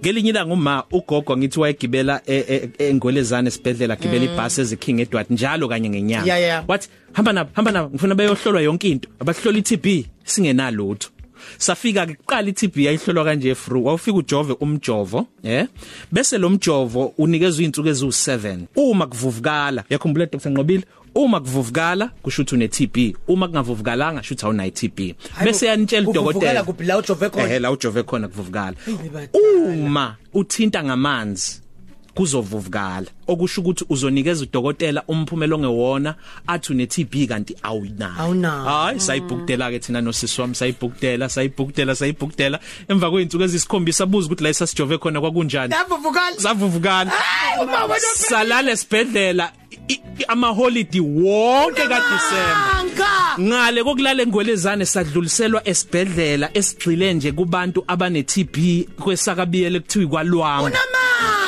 Ngelinye ilanga uma ugogo ngithi wayegibela e- e- engolezane esibhedlela gibela ibhasi eziking Edward njalo kanye ngenyanga. Yeah, yeah. Wathi hamba nabo hamba nabo ngifuna bayohlolwa yonke into. Abahlola iTB singenalutho. Safika ke kuqala iTB yayihlolwa kanje fru. Wawufika ujove umjovo, eh? Bese lo mjovo unikezwe izinsuku ezu7. Uma kuvuvukala, yakhumbula Dr Nqobile, uma kuvuvukala kusho ukuthi une TB. Uma kungavuvukalanga kusho ukuthi awunayo TB. Bese yanitshela Kuvuvukala udokotela. kuphi la ujove khona? Eh la ujove khona kuvuvukala. badala. Uma uthinta ngamanzi kuzovuvukala. Okusho ukuthi uzonikeza udokotela umphumela ongewona athi une TB kanti awunayo. Awunayo. hayi sayibhuktela ke thina nosisi wami sayibhuktela sayibhuktela sayibhuktela. Emva kweinsuku ezisikhombisa buza ukuthi la esasijove khona kwakunjani? Yavuvukala. savuvukala. Hayi, uma wena salale sibhedlela i- i- ama holiday wonke ka December Anka. ngale kokulala engwelezane sadluliselwa esibhedlela esigcile nje kubantu abane TB kwesakabiyele kuthiwa kwalwanga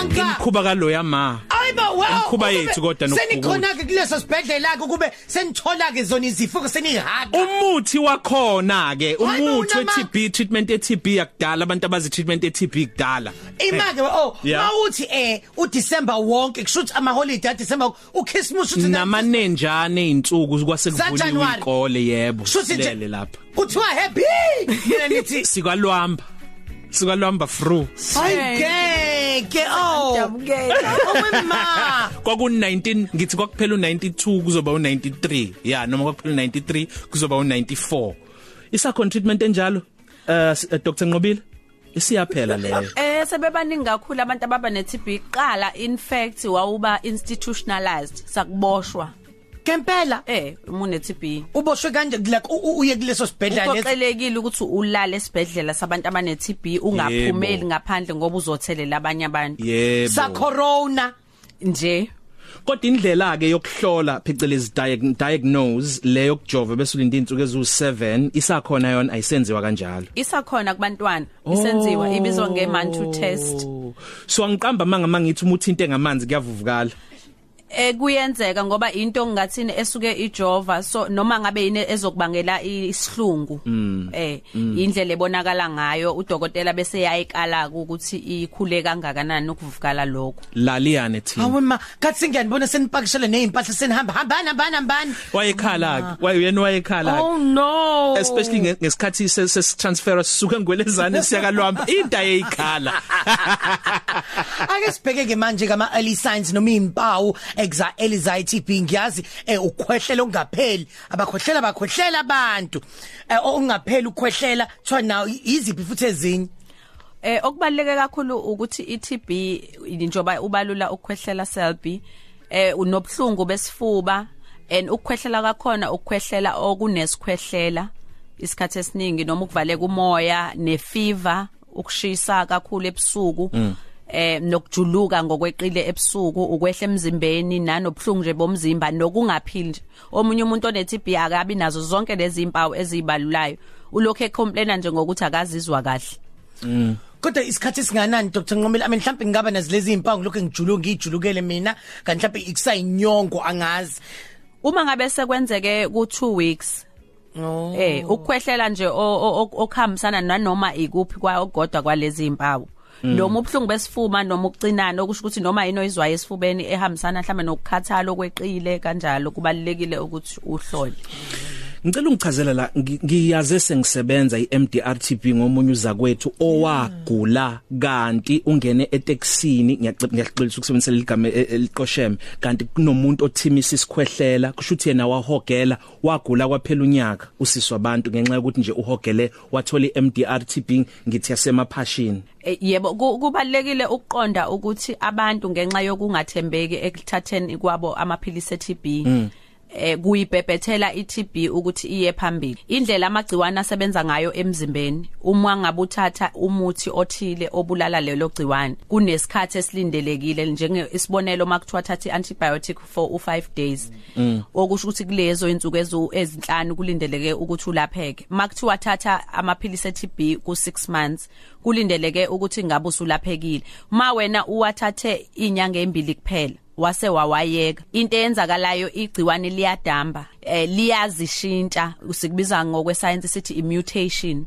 Unamanka. imkhuba kaloya ma Ayiba wow. Imikhuba ukube yethu kodwa nokuguqula. Senikhona ke kuleso sibhedlela ke kube senithola ke zona izifo ke senihaqa. umuthi wakhona ke Hayi, umuthi unama- we-TB treatment ye-TB yakudala abantu abazi treatment ye-TB kudala Imake oh Yeah. mawuthi eh uDecember wonke kushuthi ama holiday aDecember uChristmas uthi namanenjane izinsuku kwase Za kuvuliwe January. ikole yebo Shuthi nje- silele lapha kuthiwa happy mina nithi sikwalwamba sikwalwamba fru ayigeke oh. Ngiyamukela. owema kwaku19 ngithi kwakuphela u92 kuzoba u93 yeah noma kwakuphela u93 kuzoba u94 isakhona treatment enjalo? Uh Dr Nqobile? Isiyaphela leyo. Eh sebebaningi kakhulu abantu ababa ne TB qala in fact wawuba institutionalized sakuboshwa. Kempela. Eh umune TB uboshwe kanje like uye kuleso sibhedlela lesi? Uqoqelekile ukuthi ulale esibhedlela sabantu abane TB ungaphumeli ngaphandle ngoba uzothelela abanye abantu. Yebo. Sa corona. Nje. Kodwa indlela ke yokuhlola phecelezi diag- diagnose leyo kujova bese ulinda insuku ezu7 isakhona yona ayisenziwa kanjalo. Isakhona kubantwana isenziwa ibizwa nge man to test. Oh. so angiqamba manga mangithi uma uthinte ngamanzi kuyavuvukala. Eh kuyenzeka ngoba into ngathini esuke ijova so noma ngabe yini ezokubangela isihlungu eh indlela ebonakala ngayo udokotela bese yayikala ukuthi ikhule kangakanani ukuvukala lokho. Laliyane thina? Awema kathi singiyanibona senipakishele nezimpahla senihamba? Hambani hambani hambani? Wayekhala ke wayena wayekhala oh no! Especially nge- ngesikhathi sesitransfer sisuka engwelezane siyakalwamba into ayikhala ake sibheke ke manje kama early signs noma impawu exa anxiety TB ngiyazi eh ukhwehlela ongapheli abakhwehlela abakhwehlela abantu. Eh ongapheli ukukhwehlela thiwa nawo iziphi futhi ezinye? Eh okubaleke kakhulu ukuthi iTB njengoba ubalula ukukhwehlela selby eh unobhlungu besifuba and ukukhwehlela kakhona ukukhwehlela okunesikhwehlela isikhathi esiningi noma ukuvaleka umoya nefiver ukushisa kakhulu ebusuku. Eh nokujuluka ngokweqile ebusuku ukwehla emzimbeni nanobhlungu nje bomzimba nokungaphili. Nje omunye umuntu one TB akabi nazo zonke lezi impawu ezibalulayo ulokho ecomplaina nje ngokuthi akazizwa kahle. Kodwa isikhathi esinganani Dr. Nqomela I mean mhlawumbe ngaba nazilezi impawu ngilokho ngijuluka ngijulukele mina kanti mhlawumbe ikusayinyongo angazi. Uma ngabe sekwenzeke ku 2 weeks oh. eh ukukhwehlela nje okuhambisana nanoma ikuphi kwa ogodwa kwalezi impawu noma ubhlungu besifuma noma ukucinana okusho ukuthi noma yino izwayo esifubeni ehambisana mhlawumbe nokukhathala okweqile kanjalo kubalekile ukuthi uhlole. Ngicela ungichazela la ngi- ngiyaze sengisebenza iMDRTB ngomunye uzakwethu owagula kanti ungene eTexini ngiyaxolisa ukusebenzisa ligama e- eliqosheme. Kanti kunomuntu othimisa isikhwehlela kusho ukuthi yena wahogela wagula kwaphela unyaka usiswa abantu ngenxa yokuthi nje uhogele wathola iMDRTB ngithi yasemaphashini. Eh, yebo ku- kubalekile ukuqonda ukuthi abantu ngenxa yokungathembeki ekuthatheni kwabo amaphilisi eTB eh kuyibhebhethela iTB ukuthi iye phambili. Indlela amagciwane asebenza ngayo emzimbeni uma ngabe uthatha umuthi othile obulala lelo gciwane kunesikhathi esilindelekile njenge isibonelo makuthiwa thatha iantibiotic for u5 days. Okusho ukuthi kulezo insuku ezu ezinhlanu kulindeleke ukuthi ulapheke. Makuthiwa thatha amaphilisi eTB ku6 months kulindeleke ukuthi ngabe usulaphekile. Ma wena uwathathe inyanga embili kuphela wase wawayeka. Into eyenzakalayo igciwane liyadamba eh liyazishintsha sikubiza ngokwe science sithi i mutation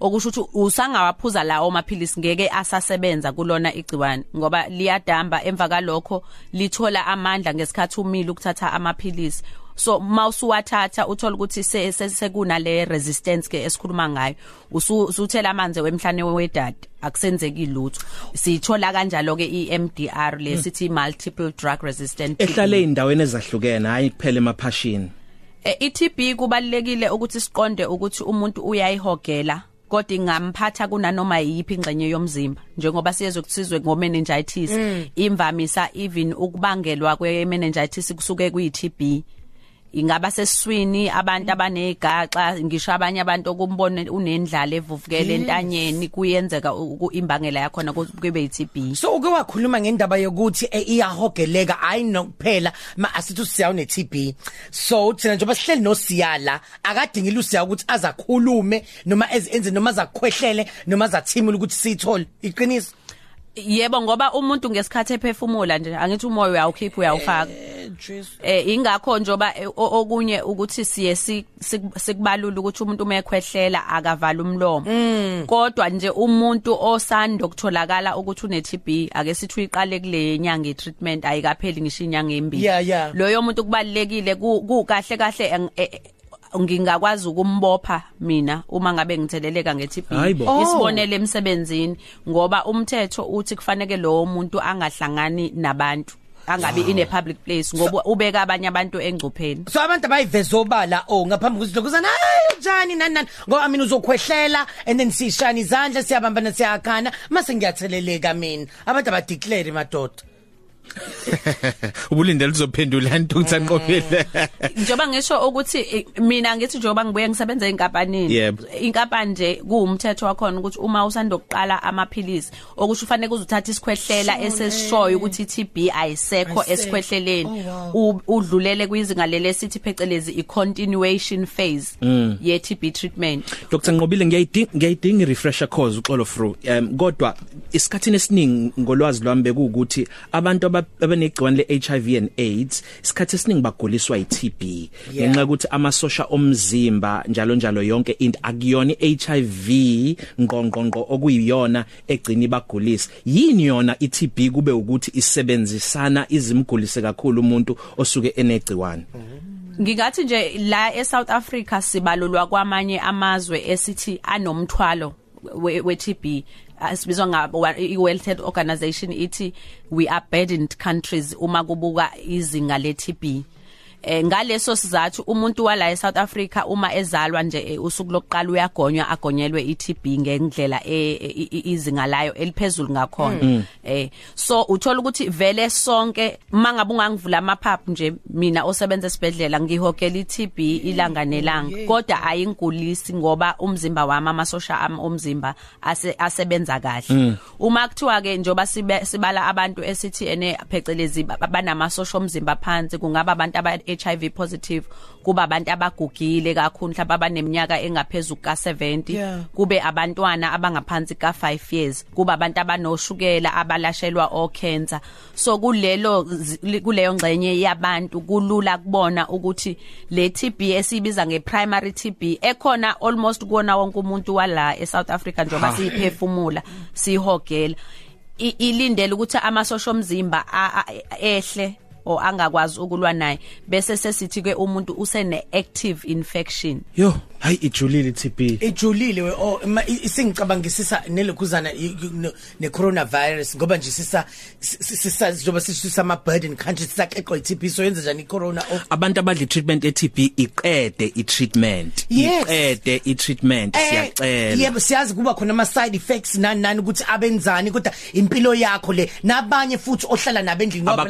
okusho ukuthi usangawaphuza lawo maphilisi ngeke asasebenza kulona igciwane ngoba liyadamba. Emva kalokho lithola amandla ngesikhathi umile ukuthatha amaphilisi. So mawusuwathatha uthola ukuthi sekuna le resistance ke esikhuluma ngayo. Usuthela amanzi wemhlane wedada akusenzeki lutho. Sithola kanjalo ke iMDR lesithi multiple drug resistant ehlale indaweni ezahlukene hayi kuphela emaphashini. iTB kubalekile ukuthi siqonde ukuthi umuntu uyayihogela kodwa ingamphatha kunanoma yipi ingxenye yomzimba. Njengoba siyezwe kusizwe ngo meningitis imvamisa even ukubangelwa kwe meningitis kusuke kuyi TB ingaba sesiswini abantu abanegaxa ngisho abanye abantu okumbone unendlala evuvukele entanyeni kuyenzeka imbangela yakho na kube yiTB so uke wakhuluma ngendaba yokuthi iyahogeleka hayi nokuphela ma asithi usiya une TB so thina njengoba sihleli nosiyala akadingile usiya ukuthi azakhulume noma ezenze noma azakhwehlele noma azathimula ukuthi sithole iqiniso? Yebo ngoba umuntu ngesikhathi ephefumula nje angithi umoya uyawukhipha uyawufaka. Eh ingakho njoba okunye ukuthi siye sikubalula ukuthi umuntu uma ekhwehlela akavala umlomo. Kodwa nje umuntu osanda ukutholakala ukuthi une TB ake sithi uyiqale kule nyanga treatment ayikapheli ngisho inyanga embili loyo muntu kubalekile kukahle kahle ngingakwazi ukumbopha mina uma ngabe ngitheleleka ngeTB isibonele emsebenzini ngoba umthetho uthi kufanele lo muntu angahlangani nabantu angabi in a public place ngoba ubeka abanye abantu engcupheni. So abantu abayiveza oh ngaphambi kokuthi lokuzana hayi njani nani nani? Ngoba mina uzokhwehlela and then sishana izandla siyabambana siyakhana. Mase ngiyatheleleka mina abantu abadeclare madoda. ubulindele uzophendula ntukuthani qophile njoba ngisho ukuthi mina ngithi njoba ngibuye ngisebenza enkampanini inkampani nje kuumthetho wakhona ukuthi uma usanda ukuqala amaphilisi okusho ufanele uzuthatha isikhwehlela esesishoyo ukuthi iTB ayisekho esikhwehleleni. Udlulele kwizinga lele sithi phecelezi i continuation phase ye TB treatment. Dr Nqobile ngiyayidinga ngiyayidinga refresher course uxolo through. Um kodwa isikhathini esiningi ngolwazi lwami bekuwukuthi abantu abanegciwane leHIV and AIDS isikhathi esiningi baguliswa iTB ngenxa ukuthi amasosha omzimba njalo njalo yonke into akuyona iHIV ngqongqonqo okuyiyona egcina ibagulisa. Yini yona iTB kube ukuthi isebenzisana izimgulise kakhulu umuntu osuke enegciwane? Ngingathi nje la eSouth Africa sibalulwa kwamanye amazwe esithi anomthwalo we-TB asibizwa ngabo i-World Health Organization ithi we are burdened countries. Uma kubuka izinga le-TB eh ngaleso sizathu umuntu wala eSouth Africa uma ezalwa nje usuku lokuqala uyagonywa agonyelwe iTB ngendlela izinga layo eliphezulu ngakhona. Eh so uthola ukuthi vele sonke mangabe ungangivula amaphaphu nje mina osebenza esibedlela ngihogela iTB ilanga nelanga. Kodwa ayingulisi ngoba umzimba wami amasosha ami omzimba asebenza kahle. Uma kuthiwa ke njoba sibala abantu esithi ene phecelezi banamasosha omzimba phansi kungaba abantu aba HIV positive kuba abantu abagugile kakhulu mhlawumbe abaneminyaka engaphezulu ka70 kube abantwana abangaphansi ka5 years kuba abantu abanoshukela abalashelwa o cancer so kulelo kuleyo ngxenye yabantu kulula kubona ukuthi le TB esibiza ngeprimary TB ekhona almost kuona wonke umuntu wala eSouth Africa njengoba siyiphefumula sihogela. Ilindele ukuthi amasosha omzimba ehle o angakwazi ukulwa naye bese sesithi ke umuntu usene active infection. Yo hayi ijulile TB ijulile we oh isingicabangisisa nelokhuzana ne coronavirus ngoba nje sisa sisa njoba sisisa ama burden countries sakeqo iTB so yenza njani icorona? Abantu abadla treatment eTB iqede itreatment. Iqede itreatment siyacela. yebo siyazi kuba khona ama side effects nani nani ukuthi abenzani kodwa impilo yakho le nabanye futhi ohlala nabendlini ngoba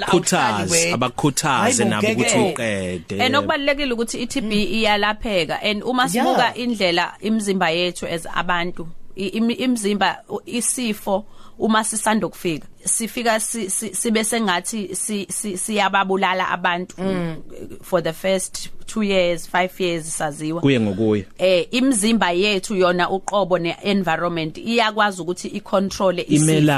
abakhuthaze abakhuthaze nabo ukuthi uqede. Enokubalekile ukuthi iTB iyalapheka. And uma sibuka indlela imizimba yethu as abantu imizimba isifo uma sisanda ukufika sifika sibe sengathi siyababulala abantu for the first 2 years 5 years saziwa. Kuye ngokuya eh imizimba yethu yona uqobo ne-environment iyakwazi ukuthi icontrol isifo.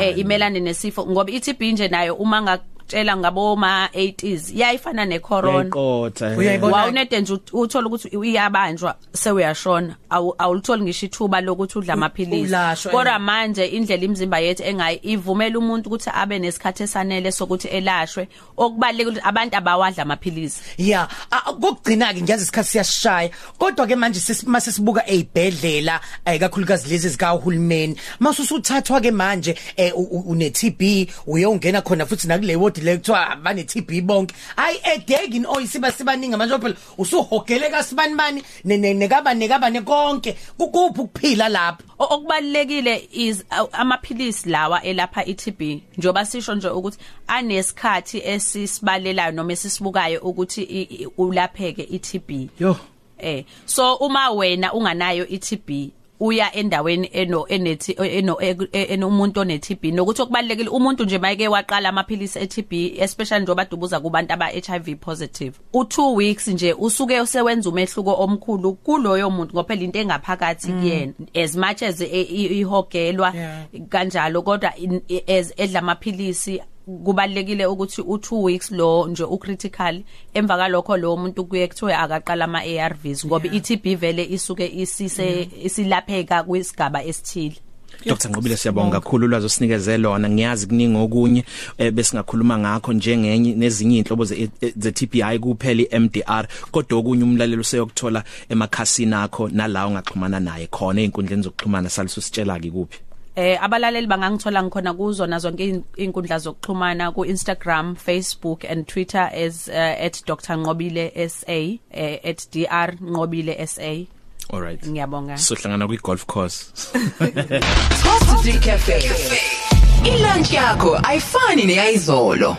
Eh imelane nesifo ngoba iTB nje nayo uma ngiyakutshela ngabo ma 80s yayifana ne corona Yayiqotha. eh. Uyayibona? wawunede nje ut- uthola ukuthi iyabanjwa sewuyashona Awu- awulutholi ngisho ithuba lokuthi udla amaphilisi ulashwa, kodwa eh. manje indlela imizimba yethu engayi ivumela umuntu ukuthi abe nesikhathi esanele sokuthi elashwe okubaleka ukuthi abantu abawadla amaphilisi Yeah, a- kokugcina ke ngiyazi isikhathi siyashaya. Kodwa ke manje sesi- mase sibuka ezibhedlela eh kakhulukazi lezi zika uhulumeni. Mase usuthathwa ke manje eh u- u- une TB uyongena khona futhi nakule ward le kuthiwa bane TB bonke. Hayi edegi in oyisiba sibaningi manje phela usuhogele kasibani bani ne- ne- nekaba nekaba nekonke. Kukuphi ukuphila lapho? O- okubalekile is uh, amaphilisi lawa elapha iTB njoba sisho nje ukuthi anesikhathi esisibalelayo noma esisibukayo ukuthi ulapheke iTB Yo. eh so uma wena unganayo iTB uya endaweni eno enethi eno enomuntu one TB nokuthi okubalekile umuntu nje mayeke waqala amaphilisi e TB especially njengoba dubuza kubantu aba HIV positive u 2 weeks nje usuke usewenza umehluko omkhulu kuloyo muntu ngoba phela into engaphakathi kuyena as much as e- i- ihogelwa Yeah. kanjalo kodwa in- as edla amaphilisi kubalekile ukuthi u2 weeks lo nje ucritical emva kalokho lo muntu kuye kuthiwe akaqala ama ARVs ngoba iTB vele isuke isise isilapheka kwisigaba esithile. Dr Ngqobile siyabonga kakhulu ulwazi osinikeze lona. Ngiyazi kuningi okunye eh, besingakhuluma ngakho njengenye nezinye inhlobo ze ze TBI kuphela iMDR kodwa okunye umlalelo useyokuthola emakhasini akho nalawo ngaxhumana naye khona einkundleni zokuxhumana salisu sitshela ke kuphi eh abalaleli bangangithola ngikhona kuzo nazo zonke in- inkundla zokuxhumana ku Instagram, Facebook and Twitter as uh, @drnqobile SA uh, @drnqobile SA all right ngiyabonga sohlangana kwi golf course Positive Cafe. Ilunch yakho ayifani neyizolo.